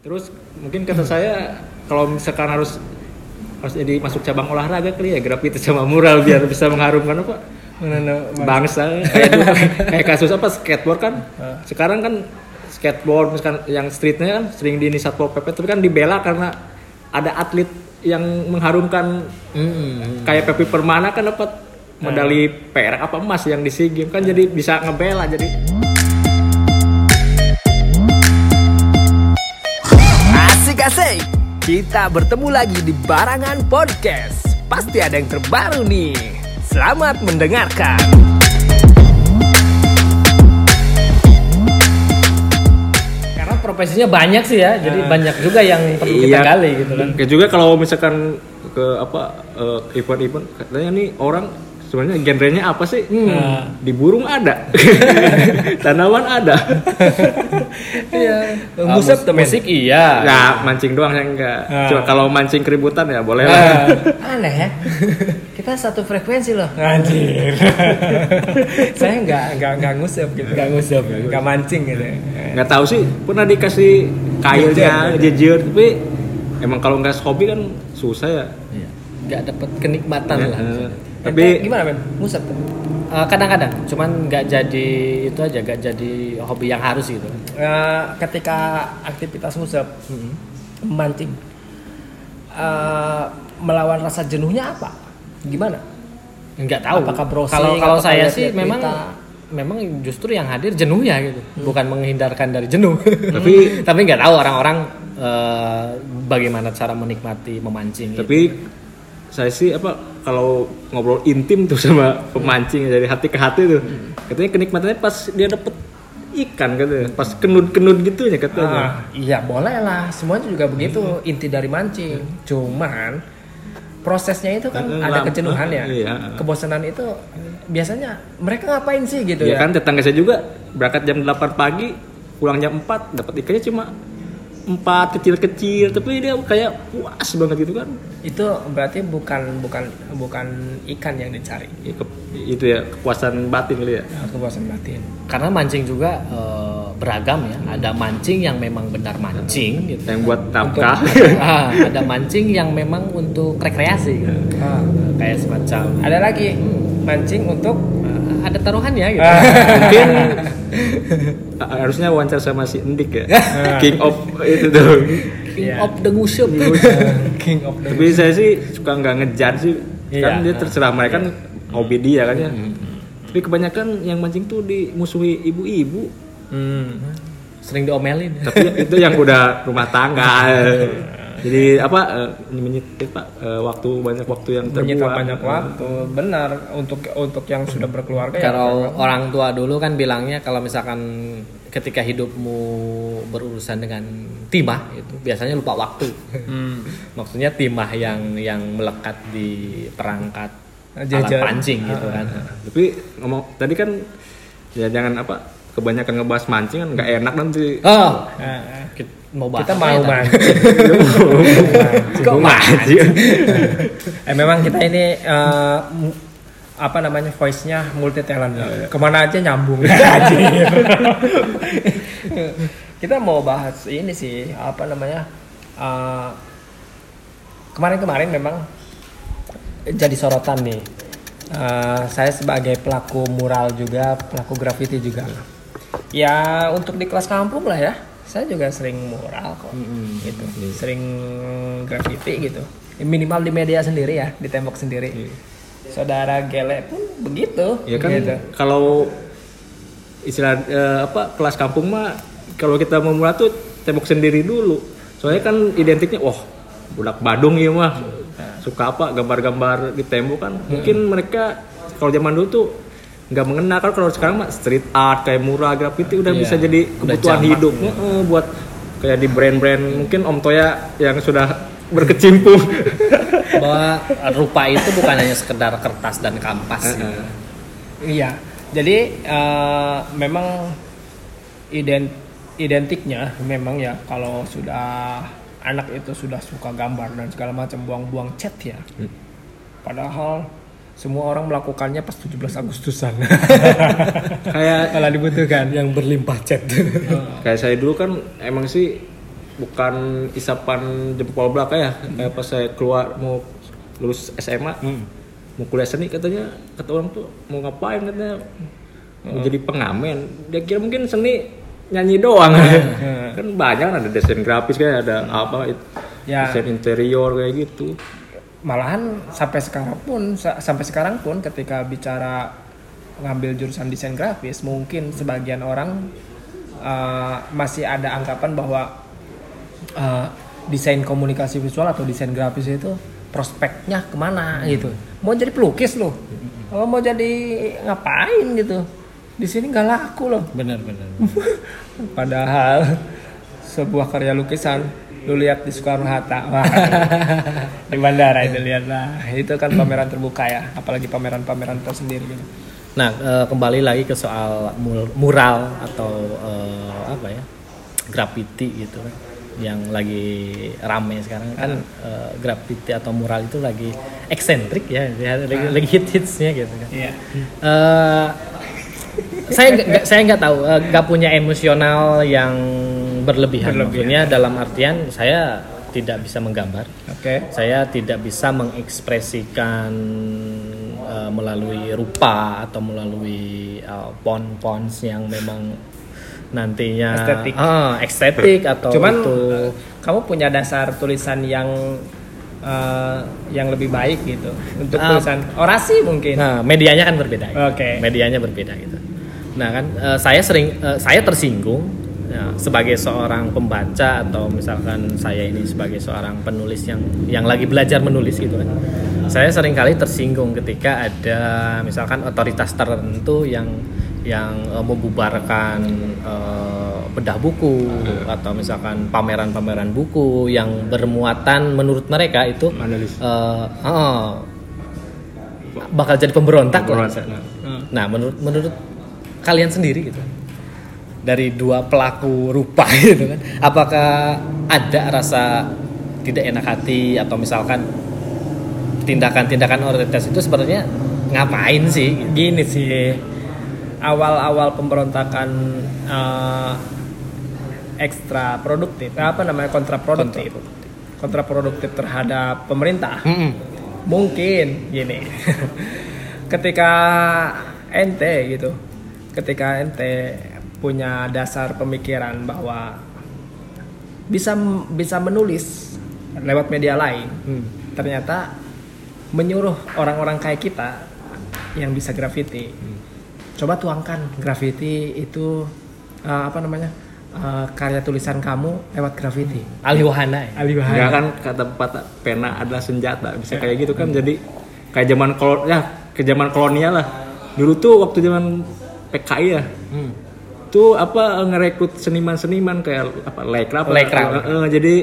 Terus mungkin kata saya kalau misalkan harus harus jadi masuk cabang olahraga kali ya graffiti sama mural biar bisa mengharumkan apa? Bangsa kayak dulu, kayak kasus apa skateboard kan? Sekarang kan skateboard misalkan yang streetnya kan sering di satpol pp tapi kan dibela karena ada atlet yang mengharumkan Hmm. kayak Pepi Permana kan dapat medali perak apa emas yang di SEA Games kan jadi bisa ngebela jadi Asik. Kita bertemu lagi di Barangan Podcast. Pasti ada yang terbaru nih. Selamat mendengarkan. Karena profesinya banyak sih ya, jadi banyak juga yang perlu kita Iya. gali gitu kan. Kayak juga kalau misalkan ke apa eh, event-event katanya nih orang sebenarnya genrenya apa sih? Hmm, Di burung ada, tanaman ada. Iya. Ah, Musik, musik iya. Nah, mancing doang yang enggak. Cuma kalau mancing keributan ya boleh Ah. lah. Aneh ya. Kita satu frekuensi loh. Anjir. saya nggak nggak nggak ngusap gitu. Nggak ngusap. Nggak mancing gitu. Nggak tahu sih pernah dikasih kailnya jejer tapi emang kalau nggak hobi kan susah ya. Iya. Nggak dapat kenikmatan Ya, lah. eh, Tapi gimana men? Ngusap tuh. Eh, kadang-kadang, cuman nggak jadi itu aja, nggak jadi hobi yang harus gitu. Eh, ketika aktivitas ngusap, mancing, eh, melawan rasa jenuhnya apa? Gimana? Nggak tahu. Apakah browsing, Kalau kalau saya lihat sih memang memang justru yang hadir jenuhnya gitu, bukan menghindarkan dari jenuh. Tapi- tapi nggak tahu orang-orang eh, bagaimana cara menikmati memancing. gitu. tapi saya sih apa kalau ngobrol intim tuh sama pemancing dari hati ke hati tuh. Katanya kenikmatannya pas dia dapet ikan katanya. Pas kenut-kenut gitu ya katanya. Ah, iya boleh lah, semuanya juga begitu inti dari mancing. Cuman prosesnya itu kan Eh, ada kejenuhan ya, iya. kebosanan itu biasanya mereka ngapain sih gitu ya ya? kan tetangga saya juga berangkat jam 8 pagi pulang jam 4 dapat ikannya cuma empat kecil-kecil tapi dia kayak puas banget gitu kan Itu berarti bukan bukan bukan ikan yang dicari, Ya, ke- itu ya kepuasan batin kali ya ya, kepuasan batin. Karena mancing juga eh, beragam ya. Ada mancing yang memang benar mancing gitu. yang buat nafkah Ah, ada mancing yang memang untuk rekreasi gitu. Ah, kayak semacam ada lagi mancing untuk eh, ada taruhannya gitu. mungkin a- harusnya wawancara sama si Endik ya king of itu tuh King Iya. of the Ngusup. king of the tapi saya sih suka nggak ngejar sih kan Iya. dia terserah mereka kan hobi dia kan ya tapi kebanyakan yang mancing tuh dimusuhi ibu-ibu Hmm. Sering diomelin. tapi itu yang udah rumah tangga jadi apa eh, menyita pak eh, waktu banyak waktu yang menyita terbuang banyak waktu benar untuk untuk yang sudah berkeluarga ya Kalau orang tua dulu kan bilangnya kalau misalkan ketika hidupmu berurusan dengan timah itu biasanya lupa waktu. Hmm. Maksudnya timah yang yang melekat di perangkat alat Jajar. pancing gitu kan. tapi ngomong tadi kan ya jangan apa kebanyakan ngebahas mancing kan nggak enak nanti. Oh, Nah, kita mau bahas kita apa mau ya mancing? Kok mancing? eh memang kita ini eh, mu- apa namanya voice-nya multi talent ke mana aja nyambung. Kita mau bahas ini sih apa namanya eh, kemarin-kemarin memang jadi sorotan nih. Eh, saya sebagai pelaku mural juga pelaku graffiti juga ya untuk di kelas kampung lah ya. Saya juga sering mural kok. Gitu. Sering graffiti gitu. Minimal di media sendiri ya di tembok sendiri. Saudara gele pun begitu. Ya kan gitu. kalau istilah eh, apa kelas kampung mah kalau kita mau mulai tuh tembok sendiri dulu. Soalnya kan identiknya wah budak Badung ya mah. Suka apa gambar-gambar di tembok kan. Mungkin mereka kalau zaman dulu tuh nggak mengenal. Kan kalau sekarang mah street art kayak mural graffiti udah Iya, bisa jadi udah kebutuhan jamak hidupnya eh, buat kayak di brand-brand mungkin Om Toya yang sudah berkecimpung. Bahwa rupa itu bukan hanya sekedar kertas dan kampas gitu. Iya, jadi eh, memang ident identiknya memang ya kalau sudah anak itu sudah suka gambar dan segala macam buang-buang cat ya. Padahal semua orang melakukannya pas 17 Agustusan. kayak Kalau dibutuhkan. yang berlimpah cat. Kayak saya dulu kan emang sih bukan isapan jempol belaka ya. Kayak pas saya keluar mau lulus SMA mau kuliah seni katanya kata orang tuh mau ngapain? katanya. Mau jadi pengamen. Dia kira mungkin seni nyanyi doang. Kan banyak kan ada desain grafis kayak ada apa it- Ya. desain interior kayak gitu malahan sampai sekarang pun sa- sampai sekarang pun ketika bicara ngambil jurusan desain grafis mungkin sebagian orang uh, masih ada anggapan bahwa uh, desain komunikasi visual atau desain grafis itu prospeknya ke mana gitu. Mau jadi pelukis loh. Oh, mau jadi ngapain gitu? Di sini nggak laku loh. Benar benar. Padahal sebuah karya lukisan lu lihat di Soekarno Hatta, wah di bandara itu lihat lah. Itu kan pameran terbuka ya, apalagi pameran-pameran tersendiri gitu. Nah, eh, kembali lagi ke soal mural atau eh, apa ya? graffiti gitu kan. Yang lagi rame sekarang kan eh, graffiti atau mural itu lagi eksentrik ya, ya, lagi, lagi hit-hitsnya gitu kan. Iya. Eh, saya nggak saya nggak tahu nggak punya emosional yang berlebihan. Berlebihan. Maksudnya dalam artian saya tidak bisa menggambar Oke. saya tidak bisa mengekspresikan uh, melalui rupa atau melalui uh, pon-pons yang memang nantinya Estetik. Ah, estetik atau Cuman itu eh, kamu punya dasar tulisan yang eh, yang lebih baik gitu untuk Ah. tulisan orasi mungkin. nah medianya kan berbeda Oke. medianya berbeda gitu nah kan uh, saya sering uh, saya tersinggung ya, sebagai seorang pembaca atau misalkan saya ini sebagai seorang penulis yang yang lagi belajar menulis gitu kan saya sering kali tersinggung ketika ada misalkan otoritas tertentu yang yang uh, membubarkan uh, bedah buku atau misalkan pameran-pameran buku yang bermuatan menurut mereka itu Analis. uh, uh, bakal jadi pemberontak. Pemberontak, nah. Nah, menurut menurut kalian sendiri gitu. Dari dua pelaku rupa gitu kan. Apakah ada rasa tidak enak hati atau misalkan tindakan-tindakan otoritas itu sebenarnya ngapain sih? Gini sih, awal-awal pemberontakan eh, ekstra produktif, apa namanya kontraproduktif, kontraproduktif terhadap pemerintah. Mm-mm. Mungkin gini, ketika ente gitu, ketika ente punya dasar pemikiran bahwa bisa bisa menulis lewat media lain, ternyata menyuruh orang-orang kayak kita yang bisa graffiti, coba tuangkan graffiti itu uh, apa namanya uh, karya tulisan kamu lewat graffiti. Alih wahana ya? Enggak kan kata pepatah pena adalah senjata bisa kayak gitu kan. Jadi kayak zaman kolon ya ke zaman kolonial lah. Dulu tuh waktu zaman PKI ya. Hmm. Tuh apa ngerekrut seniman-seniman kayak apa lekra apa Lekra. Eh, eh, jadi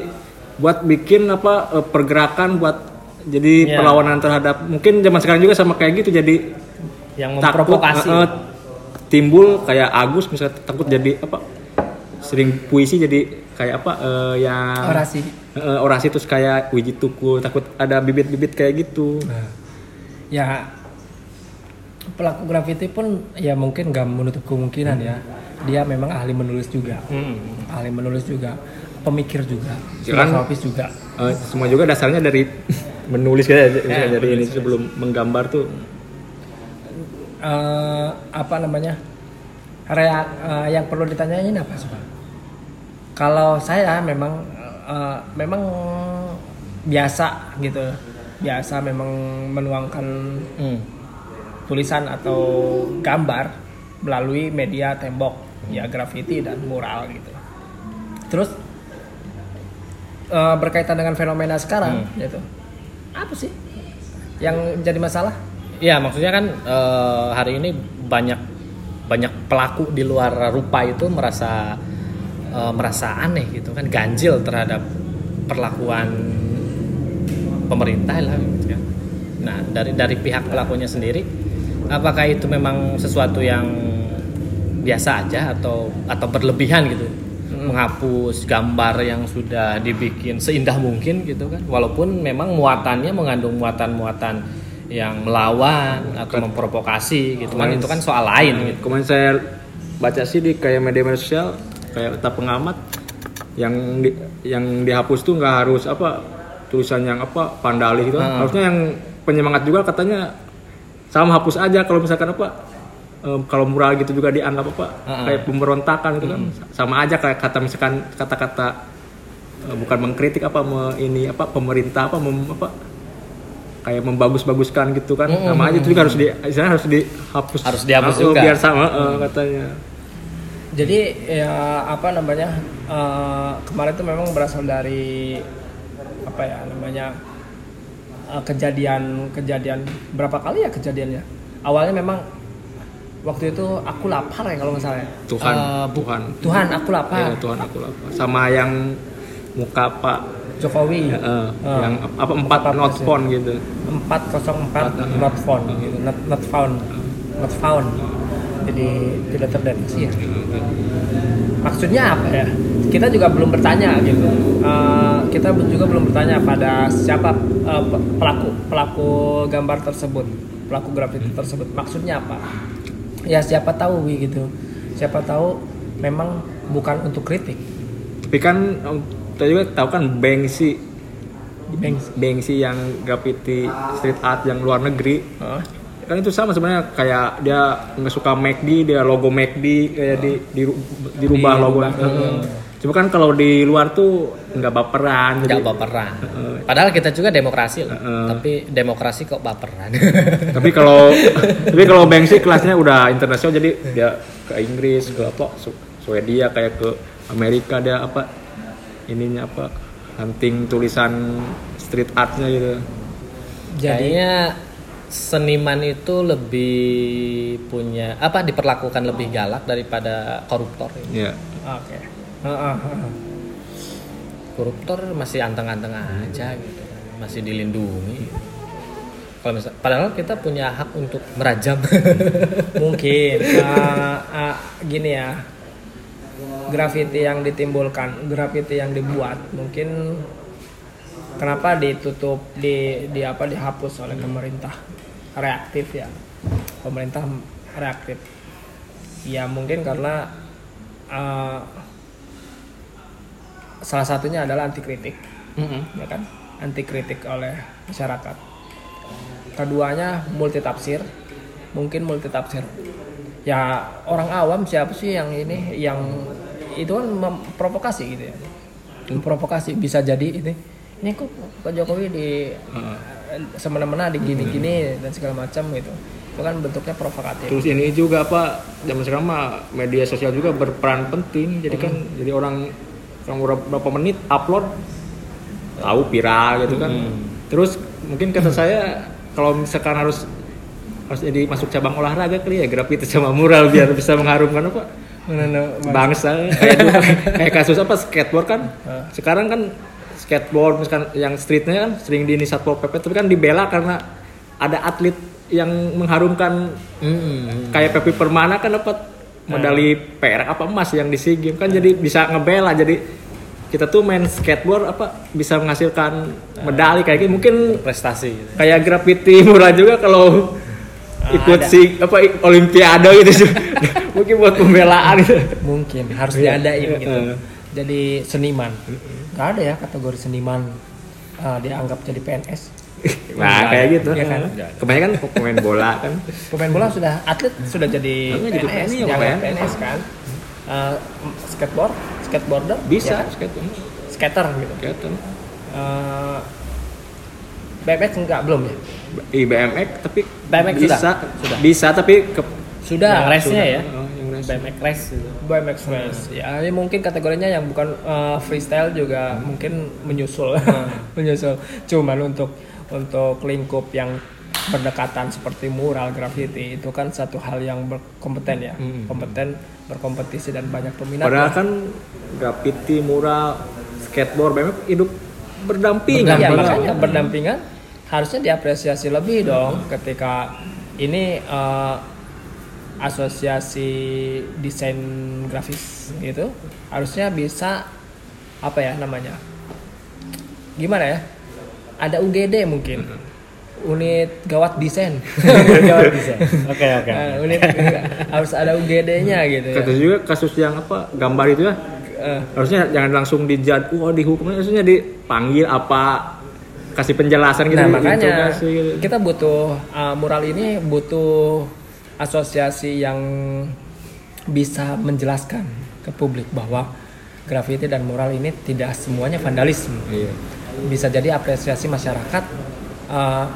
buat bikin apa eh, pergerakan buat jadi Iya. perlawanan terhadap mungkin zaman sekarang juga sama kayak gitu jadi Yang takut memprovokasi. eh, eh, timbul kayak Agus misalnya takut jadi apa sering puisi jadi kayak apa eh, yang Orasi. Eh, orasi terus kayak wiji tukul takut ada bibit-bibit kayak gitu Ya pelaku graffiti pun ya mungkin gak menutup kemungkinan ya dia memang ahli menulis juga, Hmm. ahli menulis juga, pemikir juga, Ya kan? filosofis juga. Eh, semua juga dasarnya dari menulis kayak Ya, dari ini sebelum menggambar tuh eh apa namanya reak eh, yang perlu ditanyain apa sih Pak? Kalau saya memang eh, memang biasa gitu, biasa memang menuangkan Hmm. tulisan atau gambar melalui media tembok, ya graffiti dan mural gitu. Terus eh, berkaitan dengan fenomena sekarang gitu, apa sih yang jadi masalah? Ya maksudnya kan eh, hari ini banyak banyak pelaku di luar rupa itu merasa eh, merasa aneh gitu kan ganjil terhadap perlakuan pemerintah lah gitu kan. Nah dari dari pihak pelakunya sendiri apakah itu memang sesuatu yang biasa aja atau atau berlebihan gitu. Menghapus gambar yang sudah dibikin seindah mungkin gitu kan. Walaupun memang muatannya mengandung muatan-muatan yang melawan atau memprovokasi gitu. Kan itu kan soal lain gitu. kemarin saya baca sih di kayak media-media sosial kayak kata pengamat yang di, yang dihapus tuh nggak harus apa tulisan yang apa vandali gitu Ah. harusnya yang penyemangat juga katanya sama hapus aja kalau misalkan apa em, kalau mural gitu juga dianggap apa Ah, ah. kayak pemberontakan gitu kan? Sama aja kayak kata misalkan kata-kata eh, bukan mengkritik apa me- ini apa pemerintah apa mem- apa? Kayak membagus-baguskan gitu kan? Sama aja itu juga harus di istilahnya harus dihapus. Harus dihapus juga. biar sama eh, katanya. Jadi ya apa namanya eh, kemarin itu memang berasal dari apa ya namanya eh, kejadian kejadian berapa kali ya kejadiannya. Awalnya memang waktu itu aku lapar ya kalau nggak salah. ya. Tuhan Eh, bu- Tuhan Tuhan aku lapar. Ya, Tuhan aku lapar. Sama yang muka Pak Jokowi. ya, eh, Ah. yang apa empat Empat not ya. phone gitu. 404 not found gitu. Not, not found. Not found. Jadi tidak terdeteksi ya. maksudnya apa ya kita juga belum bertanya gitu Eh, kita juga belum bertanya pada siapa eh, pe- pelaku pelaku gambar tersebut pelaku grafiti tersebut maksudnya apa ya siapa tahu Wi, gitu siapa tahu memang bukan untuk kritik Tapi kan kita juga tahu kan Banksy Banks Banksy yang graffiti street art yang luar negeri Hah? kan itu sama sebenarnya kayak dia nggak suka McD dia logo McD kayak di, di- dirubah logo. Cuma kan kalau di luar tuh nggak baperan nggak jadi baperan padahal kita juga demokrasi loh Heeh. tapi demokrasi kok baperan tapi kalau tapi kalau Banksy kelasnya udah internasional jadi dia ke Inggris ke apa Swedia kayak ke Amerika dia apa ininya apa hunting tulisan street artnya gitu Jadinya seniman itu lebih punya apa diperlakukan lebih galak daripada koruptor. ya oke Heeh, heeh. Koruptor masih anteng-anteng aja gitu, masih dilindungi. Kalau misal, padahal kita punya hak untuk merajam. mungkin. Eh, eh, gini ya. Grafiti yang ditimbulkan grafiti yang dibuat mungkin kenapa ditutup di di apa dihapus oleh pemerintah? Reaktif ya. Pemerintah reaktif. Ya mungkin karena eh, salah satunya adalah anti kritik ya kan? Anti kritik oleh masyarakat. Keduanya multi tafsir mungkin multi tafsir ya orang awam siapa sih yang ini yang itu kan memprovokasi gitu ya? Memprovokasi bisa jadi ini ini kok Pak Jokowi di semena-mena di gini-gini dan segala macam gitu. Itu kan bentuknya provokatif. Terus ini juga apa zaman sekarang mah media sosial juga berperan penting. Jadi kan jadi orang orang berapa, menit upload tahu viral gitu kan. Terus mungkin kata saya kalau misalkan harus harus jadi masuk cabang olahraga kali ya grafiti sama mural biar bisa mengharumkan apa? Bangsa. Kayak dulu kayak kasus apa skateboard kan. Sekarang kan skateboard misalkan yang streetnya kan sering di satpol pp tapi kan dibela karena ada atlet yang mengharumkan kayak Pepi Permana kan dapat medali perak apa emas yang di SEA Games. Kan jadi bisa ngebela. Jadi kita tuh main skateboard apa bisa menghasilkan medali kayak gitu mungkin prestasi gitu. kayak graffiti murah juga kalau ikut ada. si apa olimpiade gitu. Mungkin buat pembelaan gitu. mungkin harus Iya. diadain gitu. Jadi seniman. Nggak ada ya kategori seniman uh, dianggap jadi PNS nah kayak gitu. Iya kan? kebanyakan pemain bola kan. Pemain bola sudah atlet sudah jadi Namanya jadi PNS, PNS, ya, PNS kan. Uh, skateboard skateboarder? Bisa ya, skate skater gitu. Skate Uh, BMX enggak belum ya? I BMX tapi BMX bisa. sudah? Sudah. bisa tapi ke sudah Yang race-nya ya. Oh, yang race. BMX race gitu. BMX race. Ya ini mungkin kategorinya yang bukan uh, freestyle juga mungkin menyusul. Menyusul. Cuman untuk untuk lingkup yang berdekatan seperti mural graffiti itu kan satu hal yang berkompeten ya kompeten berkompetisi dan banyak peminat Padahal kan graffiti, mural, skateboard, BMX hidup berdampingan. Bang. makanya berdampingan harusnya diapresiasi lebih dong ketika ini eh, asosiasi desain grafis gitu harusnya bisa apa ya namanya gimana ya ada UGD mungkin unit gawat desain gawat desain Oke oke. Nah, unit harus ada UGD-nya gitu ya. Kata juga kasus yang apa gambar itu ya Eh. harusnya jangan langsung dijad oh dihukum harusnya dipanggil apa kasih penjelasan gitu Nah makanya interogasi gitu. kita butuh uh, mural ini butuh asosiasi yang bisa menjelaskan ke publik bahwa grafiti dan mural ini tidak semuanya vandalisme. iya Bisa jadi apresiasi masyarakat. uh,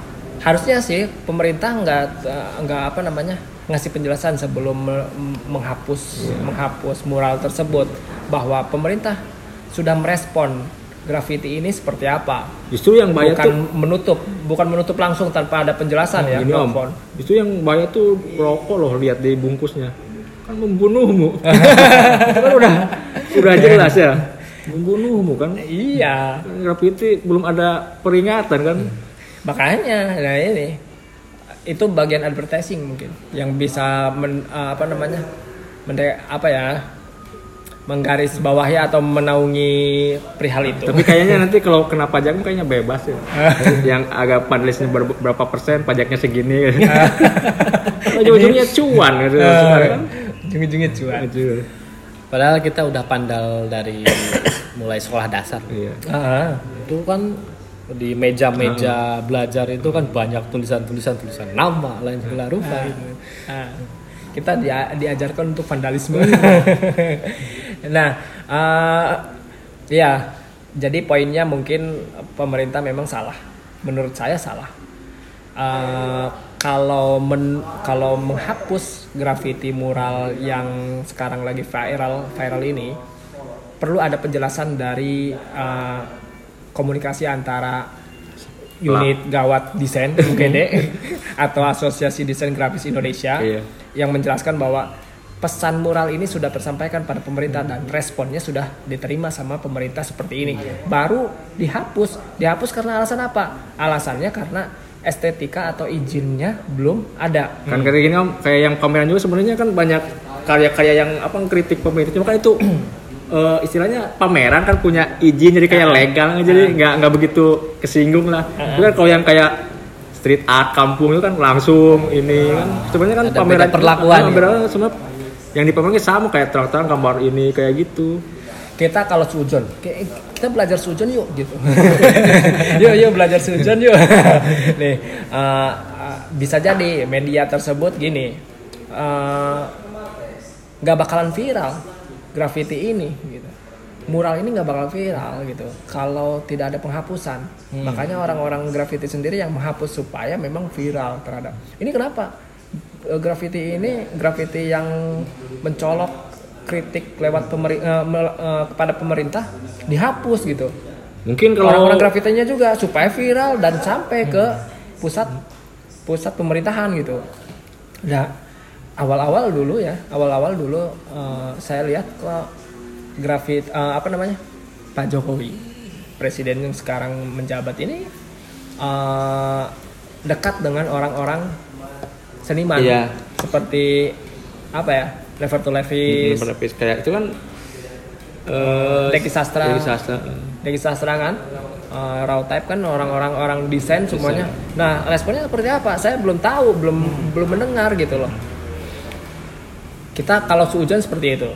harusnya sih pemerintah nggak uh, nggak apa namanya ngasih penjelasan sebelum me- menghapus menghapus mural tersebut bahwa pemerintah sudah merespon grafiti ini seperti apa. Justru yang bahaya bukan tuh menutup bukan menutup langsung tanpa ada penjelasan ya Gini om, itu yang bahaya tuh rokok loh lihat di bungkusnya. Kan membunuhmu. kan udah udah jelas ya membunuhmu kan. iya Graffiti belum ada peringatan kan. makanya nah ini itu bagian advertising mungkin yang bisa men- eh, apa namanya mende- apa ya menggaris bawahi atau menaungi perihal itu Tapi kayaknya nanti kalau kena pajak kayaknya bebas ya. yang agak panelisnya ber- berapa persen pajaknya segini. Ujung-ujungnya cuan gitu. Sebenarnya kan. ujung-ujungnya cuan Aduh. Padahal kita udah pandal dari mulai sekolah dasar. Iya. Ah, Itu kan di meja-meja belajar itu kan banyak tulisan-tulisan tulisan nama lain segala rupa gitu. ah. kita dia- diajarkan untuk vandalisme nah eh, ya jadi poinnya mungkin pemerintah memang salah menurut saya salah Eh, kalau men kalau menghapus grafiti mural yang sekarang lagi viral viral ini perlu ada penjelasan dari eh, komunikasi antara unit gawat desain UGD atau Asosiasi Desain Grafis Indonesia Iya. yang menjelaskan bahwa pesan mural ini sudah tersampaikan pada pemerintah dan responnya sudah diterima sama pemerintah seperti ini. Baru dihapus. Dihapus karena alasan apa? Alasannya karena estetika atau izinnya belum ada. Kan kayak gini om, kayak yang pameran juga sebenarnya kan banyak karya-karya yang apa kritik pemerintah. Cuma kan itu eh, istilahnya pameran kan punya izin jadi kayak legal jadi nggak nggak begitu kesinggung lah. Tapi kan kalau yang kayak street art kampung itu kan langsung ini kan sebenarnya kan Ada pameran perlakuan Ah, ya? semua yang di pamerannya sama kayak terang-terang gambar ini kayak gitu. Kita kalau sujon, kayak- kita belajar sujon yuk gitu. yuk yuk belajar sujon yuk. Nih, uh, uh, bisa jadi media tersebut gini, uh, nggak bakalan viral graffiti ini gitu. Mural ini nggak bakal viral gitu kalau tidak ada penghapusan. Makanya orang-orang graffiti sendiri yang menghapus supaya memang viral terhadap. Ini kenapa? Eh, Graffiti ini graffiti yang mencolok kritik lewat pemeri- mel- eh, kepada pemerintah dihapus gitu. Mungkin kalau Orang-orang grafitinya juga supaya viral dan sampai ke pusat pusat pemerintahan gitu. Nah, awal-awal dulu ya, awal-awal dulu eh, saya lihat kok grafit eh, apa namanya? Pak Jokowi, presiden yang sekarang menjabat ini eh, dekat dengan orang-orang seniman Iya. seperti apa ya? Leverto Levis, penepis kayak itu kan eh Deki Sastra. Deki Sastra. Deki Sastra kan uh, raw type kan orang-orang orang desain semuanya. Nah, responnya seperti apa? Saya belum tahu, belum belum mendengar gitu loh. Kita kalau suujan seperti itu.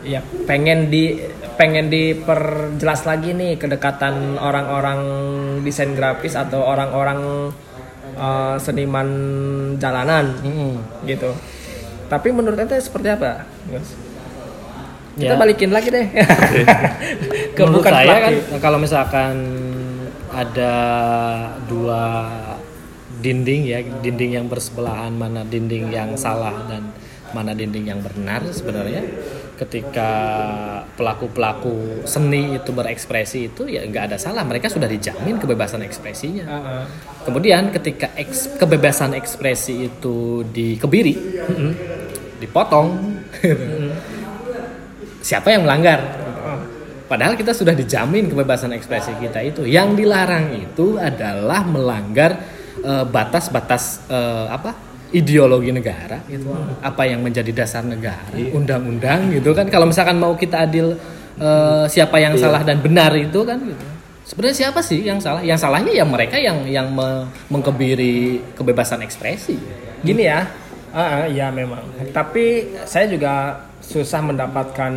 Ya, pengen di pengen diperjelas lagi nih kedekatan orang-orang desain grafis atau orang-orang uh, seniman jalanan gitu. Tapi menurut ente seperti apa? Gus? Kita Ya. balikin lagi deh. Ke Menurut bukan saya kan kalau misalkan ada dua dinding ya dinding yang bersebelahan mana dinding yang salah dan mana dinding yang benar sebenarnya ketika pelaku-pelaku seni itu berekspresi itu ya nggak ada salah mereka sudah dijamin kebebasan ekspresinya Heeh. kemudian ketika eks- kebebasan ekspresi itu dikebiri dipotong siapa yang melanggar Padahal kita sudah dijamin kebebasan ekspresi kita itu. Yang dilarang itu adalah melanggar eh, batas-batas eh, apa ideologi negara gitu. Apa yang menjadi dasar negara, undang-undang gitu kan. Kalau misalkan mau kita adil eh, siapa yang salah dan benar itu kan gitu. Sebenarnya siapa sih yang salah? Yang salahnya ya mereka yang yang me- mengkebiri kebebasan ekspresi. Gini ya, ah, ah, iya memang. Tapi saya juga susah mendapatkan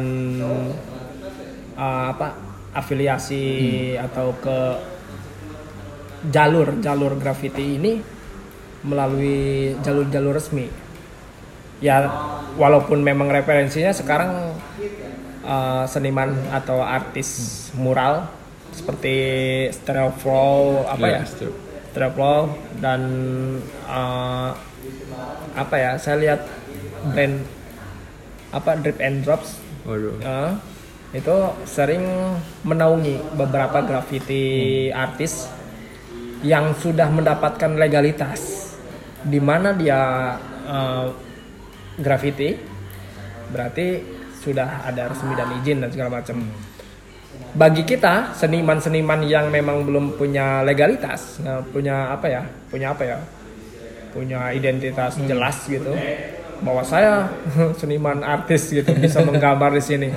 uh, apa afiliasi atau ke jalur jalur graffiti ini melalui jalur-jalur resmi ya walaupun memang referensinya sekarang uh, seniman atau artis mural seperti Stereo Flow apa Iya, ya Stereo. Stereo Flow dan uh, apa ya saya lihat brand apa drip and drops Waduh. uh, itu sering menaungi beberapa graffiti artis yang sudah mendapatkan legalitas di mana dia uh, graffiti berarti sudah ada resmi dan izin dan segala macam. Bagi kita seniman-seniman yang memang belum punya legalitas, nggak punya apa ya, punya apa ya, punya identitas jelas gitu, bahwa saya seniman artis gitu bisa menggambar di sini,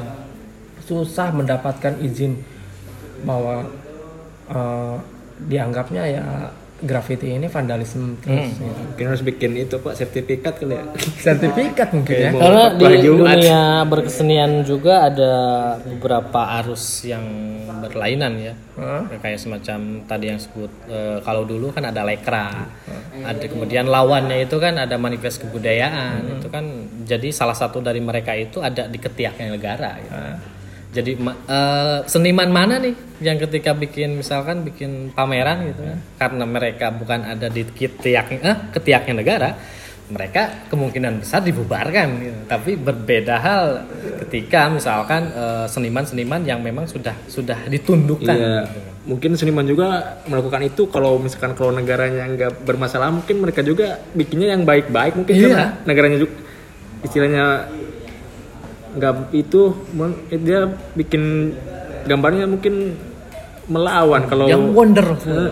susah mendapatkan izin bahwa uh, dianggapnya ya graffiti ini vandalisme terus. gitu. Mungkin harus bikin itu pak sertifikat kali ya. Sertifikat mungkin ya. Karena di Jumat. dunia berkesenian juga ada beberapa arus yang berlainan ya. Hah? Kayak semacam tadi yang sebut eh, kalau dulu kan ada lekra. Ada kemudian lawannya itu kan ada manifest kebudayaan. Itu kan jadi salah satu dari mereka itu ada di ketiaknya negara gitu. Jadi eh, seniman mana nih yang ketika bikin misalkan bikin pameran gitu kan karena mereka bukan ada di ketiak eh, ketiaknya negara mereka kemungkinan besar dibubarkan gitu. tapi berbeda hal ketika misalkan eh, seniman-seniman yang memang sudah sudah ditundukkan Iya. gitu. Mungkin seniman juga melakukan itu kalau misalkan kalau negaranya nggak bermasalah mungkin mereka juga bikinnya yang baik-baik mungkin Iya. negaranya juga istilahnya nggak itu mun- dia bikin gambarnya mungkin melawan kalau yang wonderful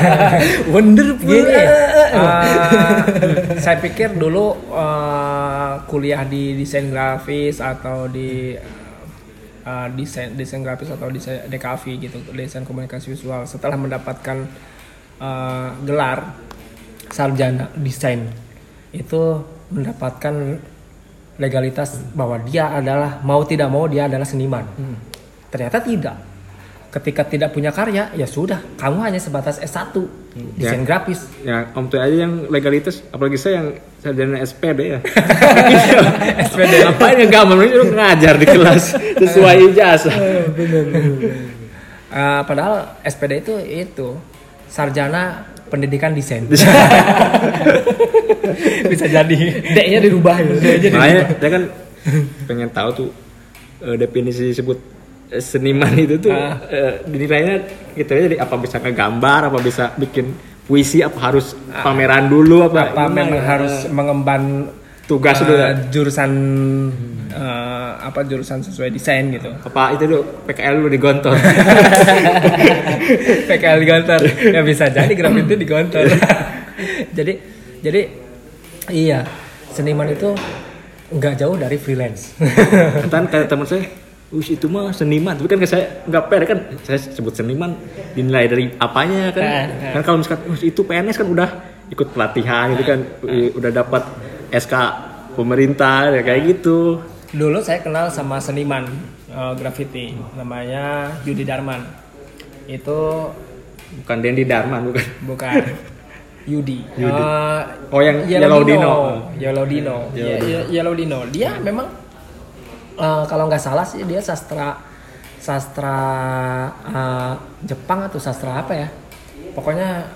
Wonderful. Gini, eh, saya pikir dulu eh, kuliah di desain grafis atau di eh, desain desain grafis atau desain DKV gitu, desain komunikasi visual. Setelah mendapatkan eh, gelar sarjana desain itu mendapatkan legalitas bahwa dia adalah mau tidak mau dia adalah seniman. Ternyata tidak. Ketika tidak punya karya, ya sudah, kamu hanya sebatas S1 desain Ya. grafis. ya om tuh aja yang legalitas apalagi saya yang sarjana SPD ya SPD. ngapain ngegambar lu ngajar di kelas sesuai ijazah Eh, padahal SPD itu itu sarjana pendidikan desain. Bisa jadi. D-nya dirubah ya. D-nya makanya saya kan pengen tahu tuh eh, definisi disebut eh, seniman itu tuh Ah. eh, dinilainya gitu aja jadi apa bisa ngegambar apa bisa bikin puisi apa harus pameran dulu apa Apa memang ya? harus mengemban tugas eh, dulu ya? jurusan eh, apa jurusan sesuai desain gitu. apa itu dulu PKL lu digontor PKL digontor. Ya bisa jadi graffiti digontor. jadi jadi iya, seniman itu nggak jauh dari freelance. kan kata teman saya Us itu mah seniman, tapi kan saya nggak fair kan, saya sebut seniman dinilai dari apanya kan, Eh, eh. kan kalau misalkan "Us, itu PNS kan udah ikut pelatihan gitu kan, udah dapat SK pemerintah ya kayak gitu. Dulu saya kenal sama seniman eh, graffiti namanya Yudi Darman. Itu Bukan Dendi Darman bukan. bukan Yudi. Yudi. Eh, Oh, yang Yellow Dino. Yellow Dino. Yellow Ye- ye- Yellow Dino. Dia memang eh, kalau nggak salah sih dia sastra sastra eh, Jepang atau sastra apa ya? Pokoknya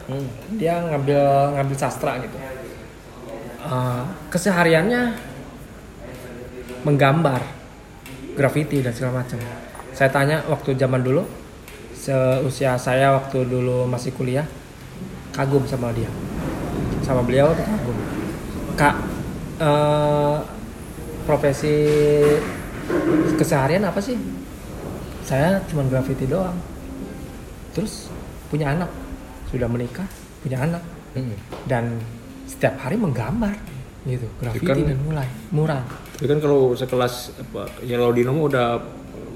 dia ngambil ngambil sastra gitu. Eh, kesehariannya menggambar graffiti dan segala macam. Saya tanya waktu zaman dulu, seusia saya waktu dulu masih kuliah, kagum sama dia, sama beliau tuh kagum. Kak, eh, profesi keseharian apa sih? Saya cuma graffiti doang. Terus punya anak, sudah menikah, punya anak, dan setiap hari menggambar gitu, graffiti Kan- dan mulai mural. Tapi kan kalau sekelas apa Yellow mah udah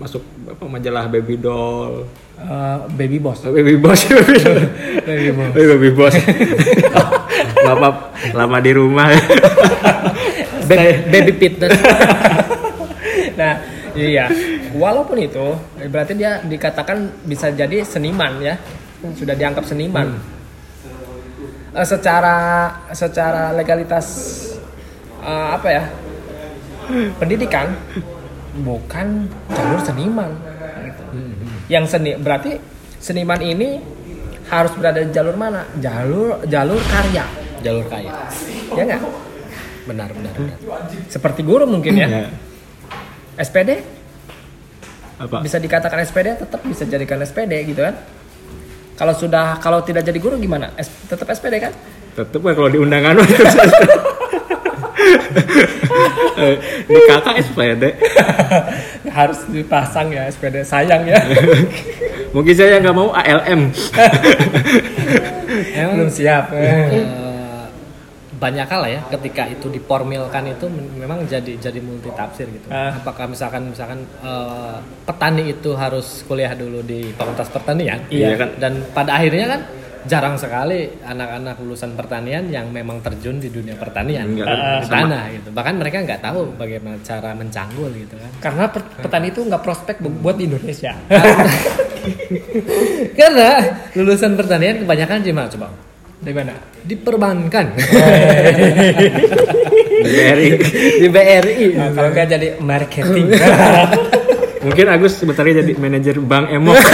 masuk apa majalah Baby Doll, Eh, baby boss. Oh, Baby Boss, Baby Doll. Baby boss. Oh, Baby Boss. Bapak lama di rumah. Baby, baby fitness Nah, iya walaupun itu berarti dia dikatakan bisa jadi seniman ya sudah dianggap seniman Eh, secara secara legalitas eh, apa ya? Pendidikan bukan jalur seniman gitu. yang seni berarti seniman ini harus berada di jalur mana? Jalur jalur karya. Jalur kaya ya nggak? Benar benar benar. Seperti guru mungkin ya. Ya. SPD Apa? bisa dikatakan SPD tetap bisa jadikan SPD gitu kan kalau sudah kalau tidak jadi guru gimana S- tetap SPD kan Tetep lah kalau di undangan mah itu. Eh, Di kakak SPD. harus dipasang ya SPD sayang ya Mungkin saya nggak mau ALM. belum siap Eh, banyak hal lah ya ketika itu diformilkan itu memang jadi jadi multi tafsir gitu. Ah. Apakah misalkan misalkan eh, petani itu harus kuliah dulu di Fakultas Pertanian? Iya kan. Dan pada akhirnya kan jarang sekali anak-anak lulusan pertanian yang memang terjun di dunia pertanian Enggak, di sama. tanah gitu. Bahkan mereka nggak tahu bagaimana cara mencanggul gitu kan. karena per- petani itu nggak prospek bu- buat di Indonesia Karena lulusan pertanian kebanyakan mana coba? Dari mana Diperbankan. Di BRI. di BRI. Nah, kalau nggak jadi marketing Mungkin Agus sebentar jadi manajer Bank Emok.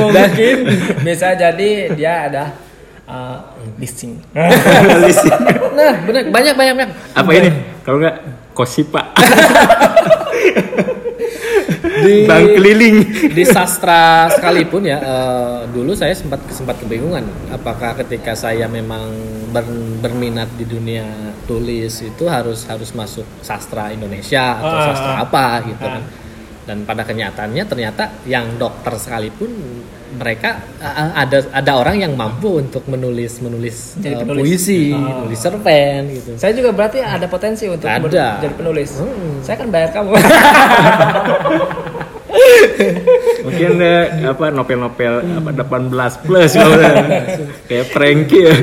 mungkin bisa jadi dia ada uh, listing Nah, benar banyak banyak banyak. Apa ini? Kalau nggak Kosipa. Di, Bank keliling. di sastra sekalipun ya eh, dulu saya sempat sempat kebingungan apakah ketika saya memang ber- berminat di dunia tulis itu harus harus masuk sastra Indonesia atau Ah, sastra ah, apa gitu kan. Dan pada kenyataannya ternyata yang dokter sekalipun mereka eh, ada ada orang yang mampu untuk menulis menulis Jadi penulis. puisi nulis cerpen gitu. Saya juga berarti ada potensi untuk Ada. jadi penulis. Saya kan bayar kamu Mungkin eh, apa novel-novel apa 18 plus kayak Frankie ya.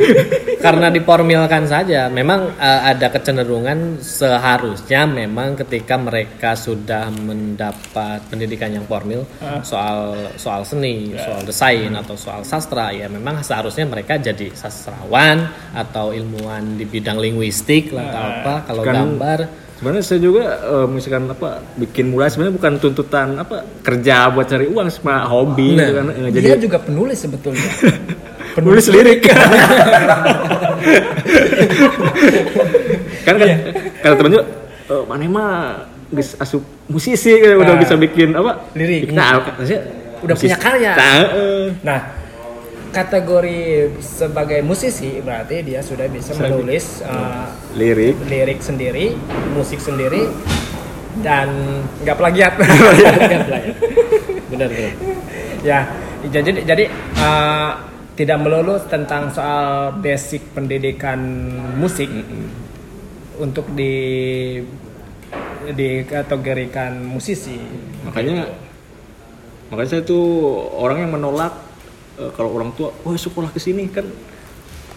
karena diformilkan saja memang eh, ada kecenderungan seharusnya memang ketika mereka sudah mendapat pendidikan yang formil soal soal seni soal desain atau soal sastra ya memang seharusnya mereka jadi sastrawan atau ilmuwan di bidang linguistik atau apa kalau Kan- gambar Sebenarnya saya juga eh, misalkan apa bikin mulai sebenarnya bukan tuntutan apa kerja buat cari uang cuma hobi gitu kan. Eh, dia Jadi juga penulis sebetulnya penulis lirik. kan kan kalau temen juga eh, mana mah asup musisi kan udah Ah. bisa bikin apa Lirik. Nah, Udah punya karya. Nah, eh. Nah, kategori sebagai musisi berarti dia sudah bisa menulis uh, lirik. lirik sendiri, musik sendiri, dan nggak plagiat. benar benar. Ya, jadi jadi uh, tidak melulu tentang soal basic pendidikan musik untuk di dikategorikan musisi. makanya makanya saya tuh orang yang menolak eh, kalau orang tua oh sekolah ke sini kan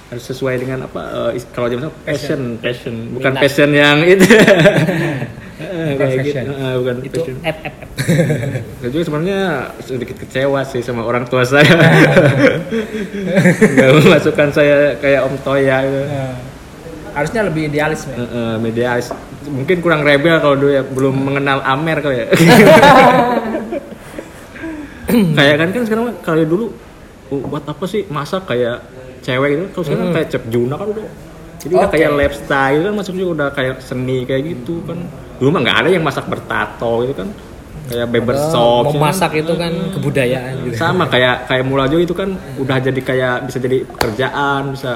harus sesuai dengan apa eh, is- kalau zaman passion passion bukan Minat. passion yang itu Eh, kayak gitu. Eh, bukan itu passion F F F. saya juga sebenarnya sedikit kecewa sih sama orang tua saya nggak memasukkan saya kayak Om Toya gitu. Uh, harusnya lebih idealis ya. Eh, eh, medialis mungkin kurang rebel kalau dulu ya belum mengenal Amer kali ya kayak kan kan sekarang kalau dulu buat apa sih? Masak kayak cewek gitu kalau sekarang kayak Chef Juna kan udah. Jadi udah Oke. kayak lifestyle kan masuk juga udah kayak seni kayak gitu kan. Dulu mah nggak ada yang masak bertato gitu kan. Kayak barbershop gitu kan. memasak itu kan kebudayaan gitu. Sama kayak kayak mula juga itu kan udah jadi kayak bisa jadi pekerjaan bisa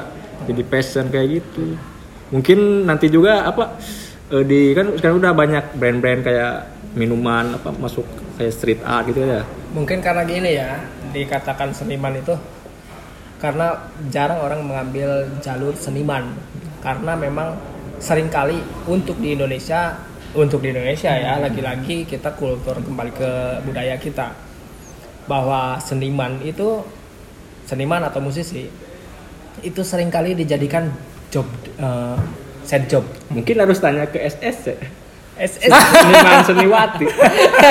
jadi passion kayak gitu. Mungkin nanti juga apa eh, di kan sekarang udah banyak brand-brand kayak minuman apa masuk kayak street art gitu ya. Mungkin karena gini ya, dikatakan seniman itu karena jarang orang mengambil jalur seniman. Karena memang sering kali untuk di Indonesia untuk di Indonesia ya lagi-lagi kita kultur kembali ke budaya kita. Bahwa seniman itu seniman atau musisi itu sering kali dijadikan job eh, side job. Mungkin harus tanya ke SS ya. SS seniman seniwati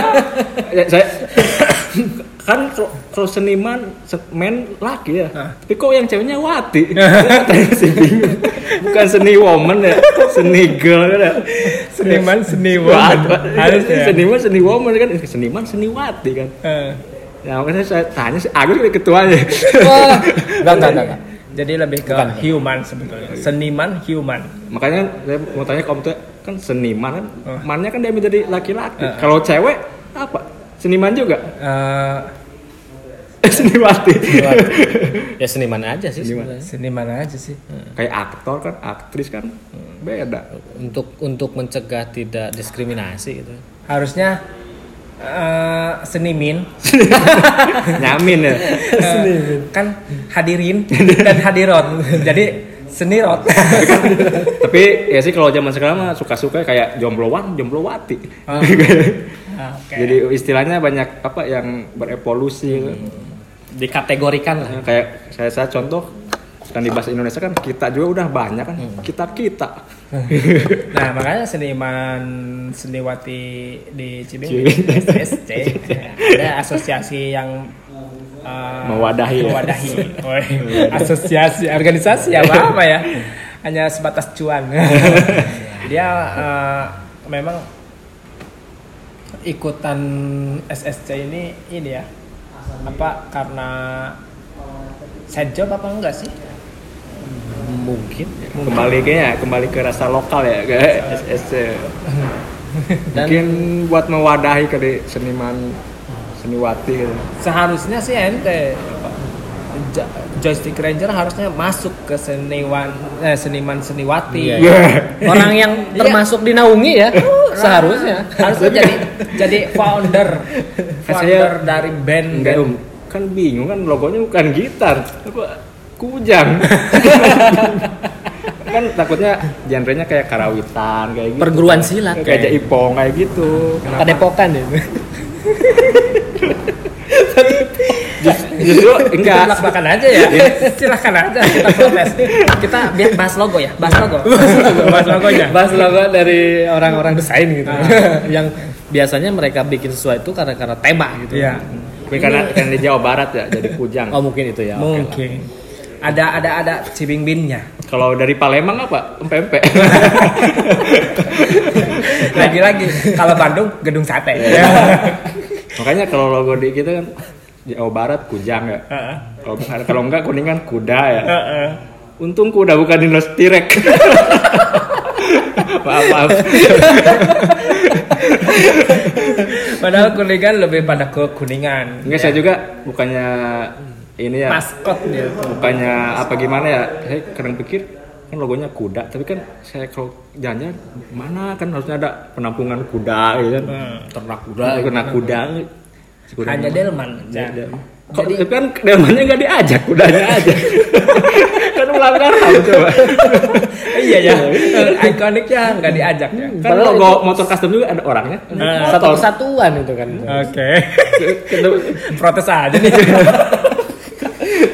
ya, saya kan kalau- seniman se- men laki ya. Tapi kok yang ceweknya wati? Bukan seni woman ya seni girl kan ya. Seniman seni Wah, woman. Harus ya seniman seni woman kan. Seniman seniwati kan. Eh. ya makanya saya tanya si Agus kan ketuanya enggak enggak jadi lebih ke Bukan. human sebetulnya. Seniman human. Makanya saya mau tanya kamu tuh kan seniman kan Oh. mannya kan dia menjadi laki-laki. Eh. kalau cewek apa seniman juga? Eh, seniwati Ya seniman aja sih Seniman. sebenarnya. seniman aja sih. Kayak aktor kan aktris kan beda. Untuk untuk mencegah tidak diskriminasi gitu. harusnya eh, senimin. Nyamin ya. Eh, kan hadirin dan hadirat jadi senirot tapi ya sih kalau zaman sekarang mah suka-suka kayak jombloan jomblowati Ah. Oke. jadi istilahnya banyak apa yang berevolusi gitu. Dikategorikan lah. Nah, kayak saya saya contoh kan di bahasa Indonesia kan kita juga udah banyak kan kita kita Nah makanya seniman seniwati di Cibinong Cibinong. SSC ada asosiasi yang uh, Mewadahi ya. mewadahi. Asosiasi organisasi apa apa ya hanya sebatas cuan. Dia uh, memang ikutan SSC ini ini ya apa karena side job apa enggak sih? Mungkin. kembali kayaknya kembali ke rasa lokal ya ke SSC Dan- mungkin buat mewadahi kali seniman seniwati gitu. seharusnya sih ente joystick ranger harusnya masuk ke seniwan eh, seniman seniwati Iya, iya. Orang yang termasuk di Naungi ya seharusnya. harusnya jadi jadi founder founder saya- dari band enggak band. om kan bingung kan logonya bukan gitar kujang kan takutnya genrenya kayak karawitan kayak gitu Perguruan silat kayak kayak. jaipong kayak gitu Padepokan ya. Justru enggak. Silahkan aja ya. Silahkan aja kita protes kita biar bahas logo ya bahas logo. Bahas logonya Bahas logo dari orang-orang desain gitu. yang biasanya mereka bikin sesuatu karena karena tema gitu. Iya. tapi karena kan di Jawa Barat ya jadi kujang. Oh mungkin itu ya. lah. mungkin. Ada ada ada cibingbinnya kalau dari Palembang apa? Empe-empe lagi-lagi kalau Bandung gedung sate. Makanya kalau logo di kita kan Jawa Barat kujang ya Heeh. kalau kalau enggak kuningan kuda ya Heeh. untung kuda bukan dinos tirek maaf maaf Padahal kuningan lebih pada ke kuningan. enggak saya juga bukannya ini ya Maskot dia tuh. bukannya apa gimana ya saya kadang pikir kan logonya kuda tapi kan saya kalau jalan mana kan harusnya ada penampungan kuda gitu kan Hmm. Ternak kuda. Nah, kena kuda si kuda Hanya Delman. Ya, Jan. ya. Kok, Jadi- kan delmannya nggak diajak kudanya aja kan melanggar ham coba iya ya. Ikoniknya nggak diajak ya. kan logo motor custom juga ada orangnya Nah, Satu kesatuan itu kan. Oke. Itu Protes aja nih.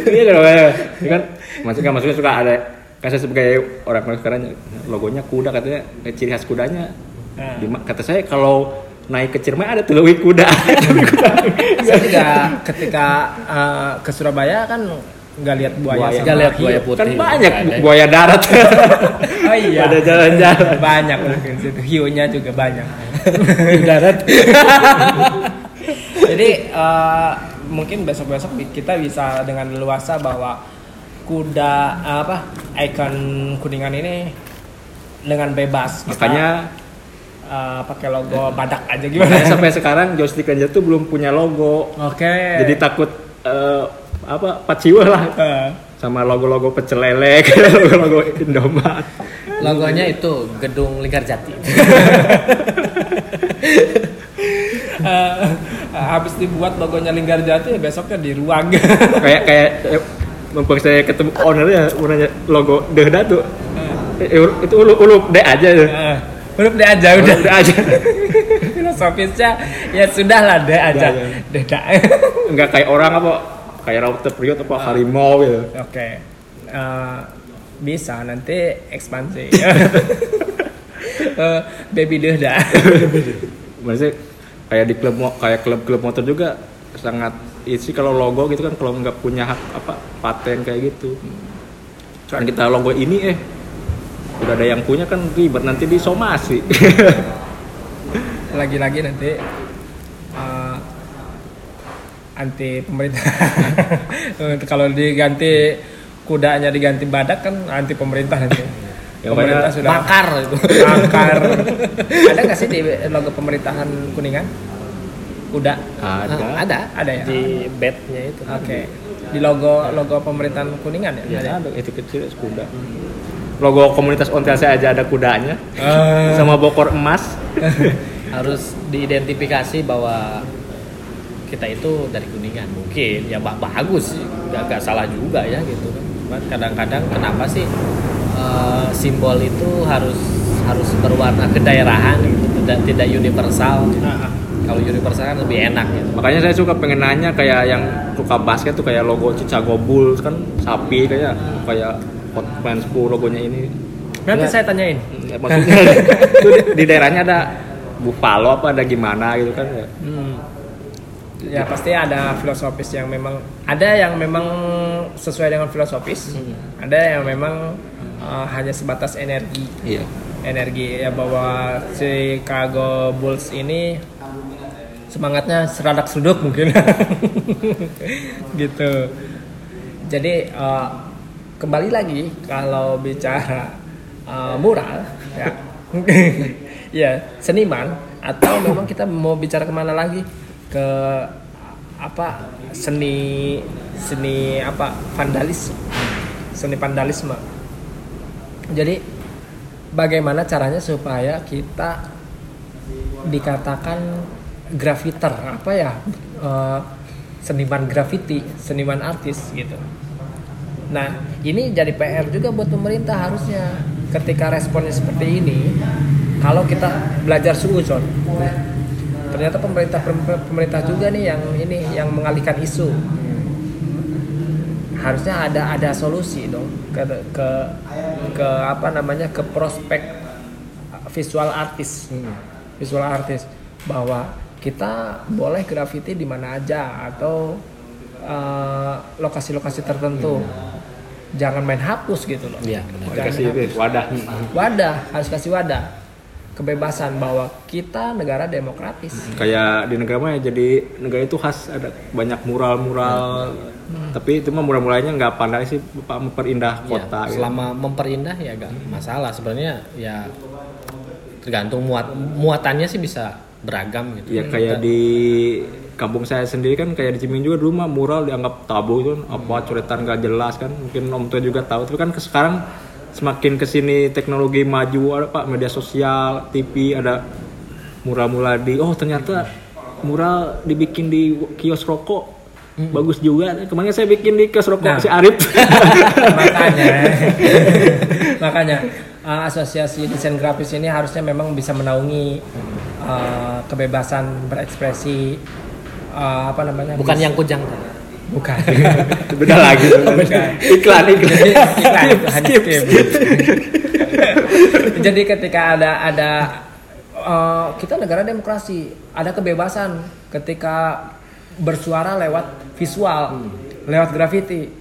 Iya kan. Ya kan maksudnya maksudnya suka ada kan saya sebagai orang sekarang logonya kuda katanya eh, ciri khas kudanya Nah. Kata saya kalau naik ke Ciremai ada tuh lewi kuda Saya juga ketika eh, ke Surabaya kan nggak lihat buaya, Buaya. sama Nggak lihat buaya putih. kan banyak ada. buaya darat Oh iya. Ada jalan-jalan. Banyak mungkin situ. Hiunya juga banyak. Darat. Jadi eh, mungkin besok-besok kita bisa dengan leluasa bahwa kuda eh, apa ikon kuningan ini dengan bebas Kita, eh, pakai logo badak aja gimana? makanya sampai sekarang joystick ranger tuh belum punya logo Oke. jadi takut eh, apa paciwa lah Eh, sama logo-logo pecel lele logo-logo Indomaret Logonya itu Gedung Linggarjati. eh, habis dibuat logonya Linggarjati besoknya di ruang. kayak kayak eh, mumpung saya ketemu ownernya mau nanya logo deh tuh Eh, itu ulu ulu deh aja Eh, Huruf D aja udah. udah aja Filosofisnya ya sudah lah D aja. D aja. D dah. nggak kayak orang apa kayak rauter period apa harimau gitu Oke. Eh, bisa nanti ekspansi. Eh, baby deh dah. Maksudnya kayak di klub kayak klub-klub motor juga sangat isi kalau logo gitu kan kalau nggak punya hak apa paten kayak gitu. Kan kita logo ini eh udah ada yang punya kan ribet nanti disomasi. Lagi-lagi nanti eh, anti pemerintah. Kalau diganti kudanya diganti badak kan anti pemerintah nanti. Ya, pemerintah sudah Makar itu. makar. Ada nggak sih di logo pemerintahan kuningan? Kuda. ada. Ah, ada. Ada ya? Di bednya itu. Oke. Di logo logo pemerintahan kuningan ya? Ya, ada itu kecil kuda. Logo komunitas Ontiasa aja ada kudanya. Ah. sama bokor emas. Harus diidentifikasi bahwa kita itu dari kuningan. Mungkin. Ya ba- bagus sih. Gak, gak salah juga ya gitu kan. Cuman kadang-kadang kenapa sih eh, simbol itu harus harus berwarna kedaerahan gitu tidak tidak universal Ah, ah. kalau universal kan lebih enak gitu Makanya saya suka pengen nanya kayak yang suka basket tuh kayak logo Chicago Bulls kan sapi kayak kayak Fans logonya ini. Nanti Ya, saya tanyain. ya, maksudnya itu di, di daerahnya ada buffalo apa ada gimana gitu kan ya. Hmm. Ya pasti ada filosofis yang memang ada yang memang sesuai dengan filosofis, ada yang memang uh, hanya sebatas energi, Iya. energi ya bahwa Chicago Bulls ini semangatnya seradak seruduk mungkin, gitu. Jadi uh, kembali lagi kalau bicara uh, mural, ya, ya seniman atau memang kita mau bicara ke mana lagi? Ke apa seni seni apa vandalisme seni vandalisme. Jadi bagaimana caranya supaya kita dikatakan grafiter? Apa ya? Eh, seniman graffiti seniman artis gitu nah ini jadi PR juga buat pemerintah harusnya. Ketika responnya seperti ini kalau kita belajar suuzon ternyata pemerintah pemerintah juga nih yang ini yang mengalihkan isu. Harusnya ada ada solusi dong ke ke ke apa namanya ke prospek visual artis. Visual artis. Bahwa kita boleh graffiti di mana aja atau eh, lokasi-lokasi tertentu jangan main hapus gitu loh Iya, benar. Jangan Kasih hapus. wadah. wadah harus kasih wadah kebebasan bahwa kita negara demokratis Kayak di negara mah ya jadi negara itu khas ada banyak mural-mural. Tapi itu mah mural-muralnya nggak pandai sih Pak memperindah Ya, kota. gitu. selama memperindah ya gak masalah sebenarnya ya tergantung muat muatannya sih bisa beragam gitu. Ya kayak di kampung saya sendiri kan kayak di Ciming juga dulu mah mural dianggap tabu itu. Kan apa coretan gak jelas kan. Mungkin om tua juga tahu. Tapi kan ke sekarang semakin ke sini teknologi maju ada pak media sosial TV ada mural-mural di oh ternyata mural dibikin di kios rokok. Bagus juga. Kemarin saya bikin di kios rokok Nah. si Arif. Makanya. Makanya uh, asosiasi desain grafis ini harusnya memang bisa menaungi uh, kebebasan berekspresi uh, apa namanya? Bukan bis- yang kujang. Bukan. Beda lagi. Bukan. iklan iklan. Jadi, iklan, iklan, Skip, skip. jadi ketika ada ada uh, kita negara demokrasi ada kebebasan ketika bersuara lewat visual lewat graffiti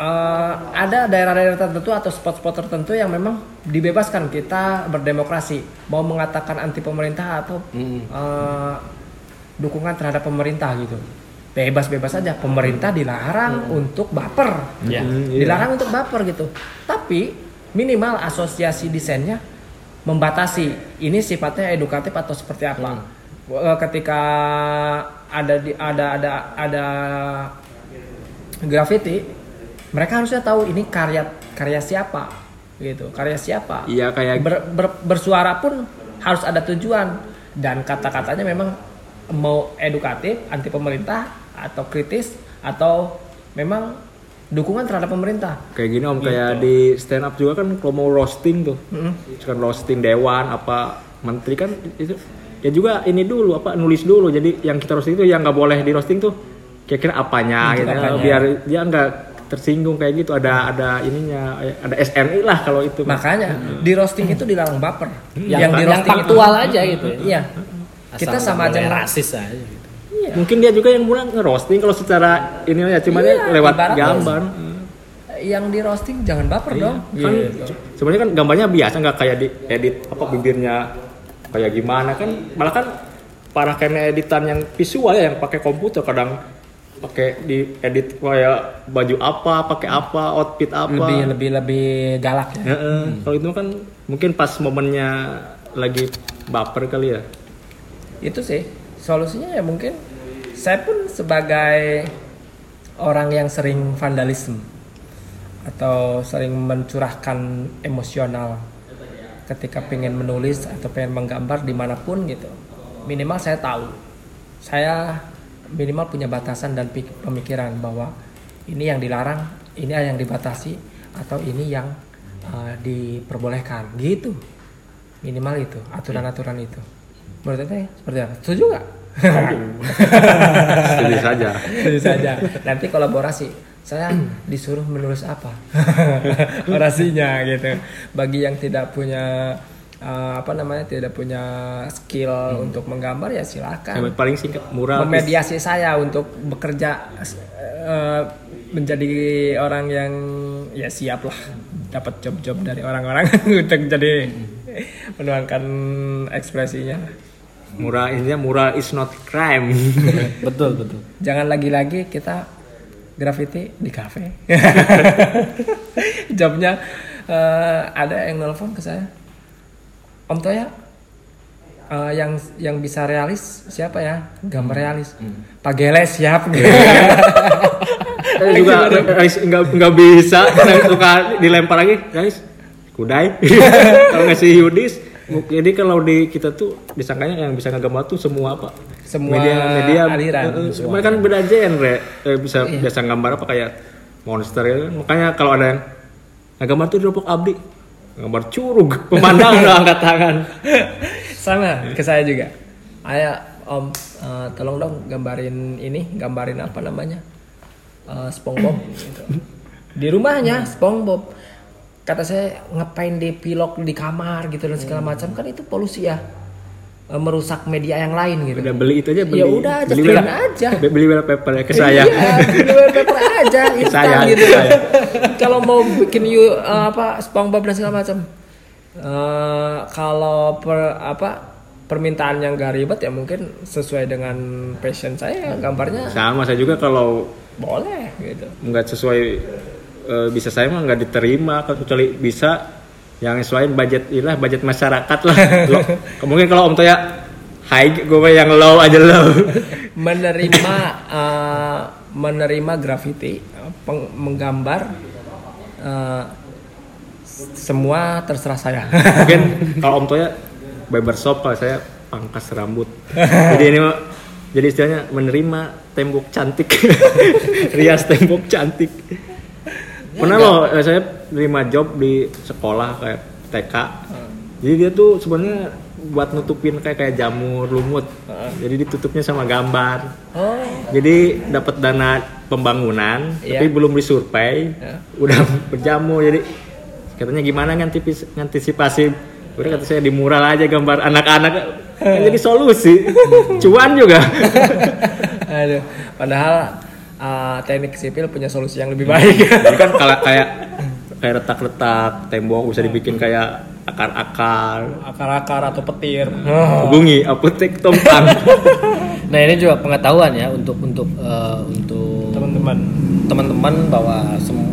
Uh, ada daerah-daerah tertentu atau spot-spot tertentu yang memang dibebaskan kita berdemokrasi. Mau mengatakan anti pemerintah atau uh, dukungan terhadap pemerintah gitu. Bebas-bebas saja. Pemerintah dilarang untuk baper. Ya. Hmm, iya. dilarang untuk baper gitu. Tapi minimal asosiasi desainnya membatasi ini sifatnya edukatif atau seperti apa. Eh, ketika ada di ada ada ada graffiti mereka harusnya tahu ini karya karya siapa gitu. Karya siapa. Iya kayak Ber- ber- bersuara pun harus ada tujuan. Dan kata-katanya memang mau edukatif anti pemerintah atau kritis atau memang dukungan terhadap pemerintah. Kayak gini om kayak Gitu. di stand up juga kan kalau mau roasting tuh. Kan roasting dewan apa menteri kan itu ya juga ini dulu apa nulis dulu. Jadi yang kita roasting itu yang nggak boleh di roasting tuh kira-kira apanya gitu. apanya. biar dia nggak tersinggung kayak gitu ada ada ininya ada SNI lah kalau itu Makanya di roasting itu dilarang baper. yang, di yang roasting itu faktual aja gitu Iya. Kita Asal sama nggak aja rasis aja gitu. mungkin dia juga yang mulai ngerosting kalau secara ini ya cuma dia Iya, lewat gambar Yang di roasting jangan baper dong. kan Gitu. sebenarnya kan gambarnya biasa nggak kayak di edit apa bibirnya kayak gimana kan malah kan para kayak editan yang visual ya yang pakai komputer kadang pakai di edit kayak baju apa pakai apa outfit apa. Lebih lebih lebih galak ya. Heeh, kalau itu kan mungkin pas momennya lagi baper kali ya. Itu sih solusinya ya mungkin saya pun sebagai orang yang sering vandalisme atau sering mencurahkan emosional ketika pengen menulis atau pengen menggambar di mana pun gitu. Minimal saya tahu. Saya minimal punya batasan dan pemikiran bahwa ini yang dilarang ini yang dibatasi atau ini yang uh, diperbolehkan gitu minimal itu aturan-aturan itu menurut anda seperti apa setuju nggak Setuju saja Tentu saja. Nanti kolaborasi. Saya disuruh menulis apa? Orasinya gitu. Bagi yang tidak punya uh, apa namanya tidak punya skill untuk menggambar ya silakan. yang paling singkat murah Memediasi saya untuk bekerja uh, menjadi orang yang ya siap lah dapat job-job dari orang-orang untuk jadi menuangkan ekspresinya. murah intinya murah is not crime betul betul Jangan lagi-lagi kita graffiti di kafe. Jobnya eh, ada yang nelpon ke saya. Om Toya, eh, yang yang bisa realis siapa ya? Gambar realis. Pak Gele siap. Eh, juga guys nggak nggak bisa. Suka dilempar lagi guys. Kudai. Kalau ngasih Yudis jadi kalau di kita tuh disangkanya yang bisa ngegambar tuh semua apa? Semua media media. aliran. eh, mereka kan beda genre eh, bisa biasa gambar apa kayak monster ya. Kan. makanya kalau ada yang ngegambar tuh di Dropbox Abdi gambar curug pemandangan angkat tangan Sama ke saya juga. Ayo Om, eh, tolong dong gambarin ini, gambarin apa namanya? Eh, SpongeBob gitu. Di rumahnya SpongeBob. Kata saya ngapain di pilok di kamar gitu dan segala macam kan itu polusi ya. Eh, merusak media yang lain gitu. udah beli itu aja beli Ya udah aja, beli bela- aja. be- beli bela paper ya ke saya Iya, beli wallpaper aja instan Saya, gitu. saya. Kalau mau bikin you eh, apa SpongeBob dan segala macam. Eh, kalau per apa permintaan yang gak ribet ya mungkin sesuai dengan passion saya gambarnya sama saya juga kalau boleh gitu. nggak sesuai eh, bisa saya mah nggak diterima kalau kecuali bisa yang sesuai budget ilah budget masyarakat lah Lo- mungkin kalau om Toya high gue yang low aja low Menerima eh, menerima graffiti, peng- menggambar eh, semua terserah saya. mungkin kalau om Toya barbershop kalau saya pangkas rambut. Jadi ini mah jadi istilahnya menerima tembok cantik. Rias tembok cantik. Pernah loh eh, saya terima job di sekolah kayak TK jadi dia tuh sebenarnya buat nutupin kayak kayak jamur lumut. Jadi ditutupnya sama gambar. Oh, jadi dapat dana pembangunan Iya. tapi belum disurvei Ya. udah berjamur jadi katanya gimana ngantipis- ngantisipasi? Udah kata saya di mural aja gambar anak-anak. Kan jadi solusi. Cuan juga. Aduh. Padahal eh, teknik sipil punya solusi yang lebih baik. jadi kan kalau kayak kayak retak-retak tembok bisa dibikin kayak akar-akar. Akar-akar atau petir. hubungi apotek tompang nah ini juga pengetahuan ya untuk untuk eh, untuk Teman-teman. teman-teman bahwa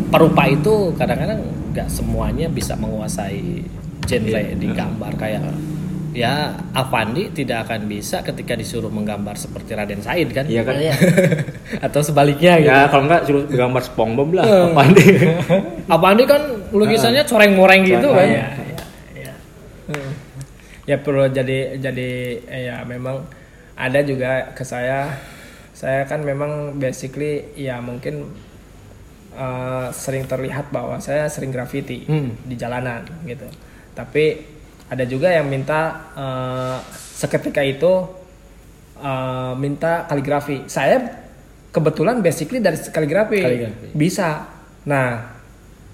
perupa itu kadang-kadang nggak semuanya bisa menguasai genre di gambar. Kayak ya Avandi tidak akan bisa ketika disuruh menggambar seperti Raden Said kan? Iya kan? atau sebaliknya gitu. ya kalau enggak suruh gambar SpongeBob lah apa nih Avandi kan lukisannya coreng-moreng gitu kan? Iya, iya, iya. Ya perlu jadi jadi eh, ya memang ada juga ke saya. Saya kan memang basically ya mungkin eh, sering terlihat bahwa saya sering graffiti Hmm. di jalanan gitu. Tapi ada juga yang minta eh, seketika itu eh, minta kaligrafi. Saya kebetulan basically dari kaligrafi Kaligrafi. bisa Nah,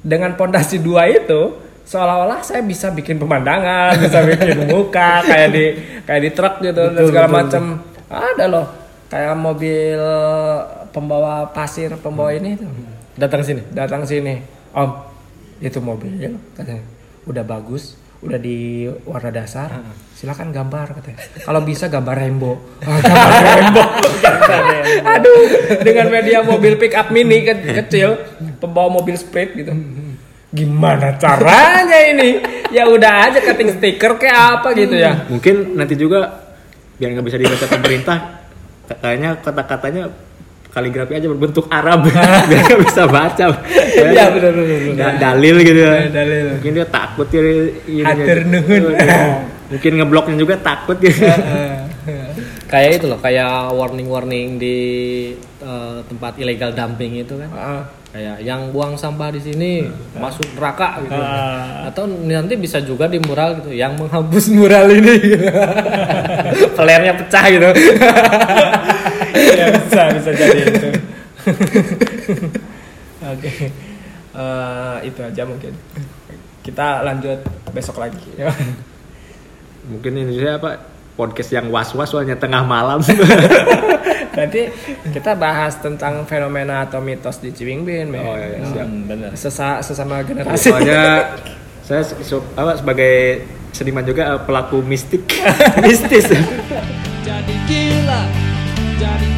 dengan pondasi dua itu seolah-olah saya bisa bikin pemandangan, bisa bikin muka kayak di kayak di truk gitu dan Betul, segala betul, macam. Ada loh kayak mobil pembawa pasir, pembawa ini tuh Datang sini. datang sini. Om, itu mobil katanya. Udah bagus, udah di warna dasar. Silakan gambar katanya. Kalau bisa gambar rainbow. Ah, gambar rainbow. Aduh, dengan media mobil pick up mini ke- kecil, pembawa mobil speed gitu. Gimana caranya ini? Ya udah aja cutting stiker kayak apa gitu ya. Mungkin nanti juga biar nggak bisa dibaca pemerintah, kayaknya kata-katanya kaligrafi aja berbentuk Arab biar nggak bisa baca. Iya, benar, benar, benar. Da- dalil gitu. Iya, dalil. Mungkin dia takut ya. Hatur nuhun. Mungkin ngebloknya juga takut gitu. Kayak itu loh, kayak warning-warning di eh, tempat illegal dumping itu kan. Ah. Kayak yang buang sampah di sini masuk neraka gitu. Ah. Atau nanti bisa juga di mural gitu, yang menghapus mural ini. Flarenya pecah gitu. ya bisa bisa jadi itu oke Eh, itu aja mungkin kita lanjut besok lagi Mungkin ini saya apa podcast yang was-was soalnya tengah malam. nanti kita bahas tentang fenomena atau mitos di Ciwingbin men. Oh, iya, iya, siap. Hmm. Sesa- sesama generasi Soalnya saya se- apa, sebagai seniman juga pelaku mistik mistis jadi gila jadi gila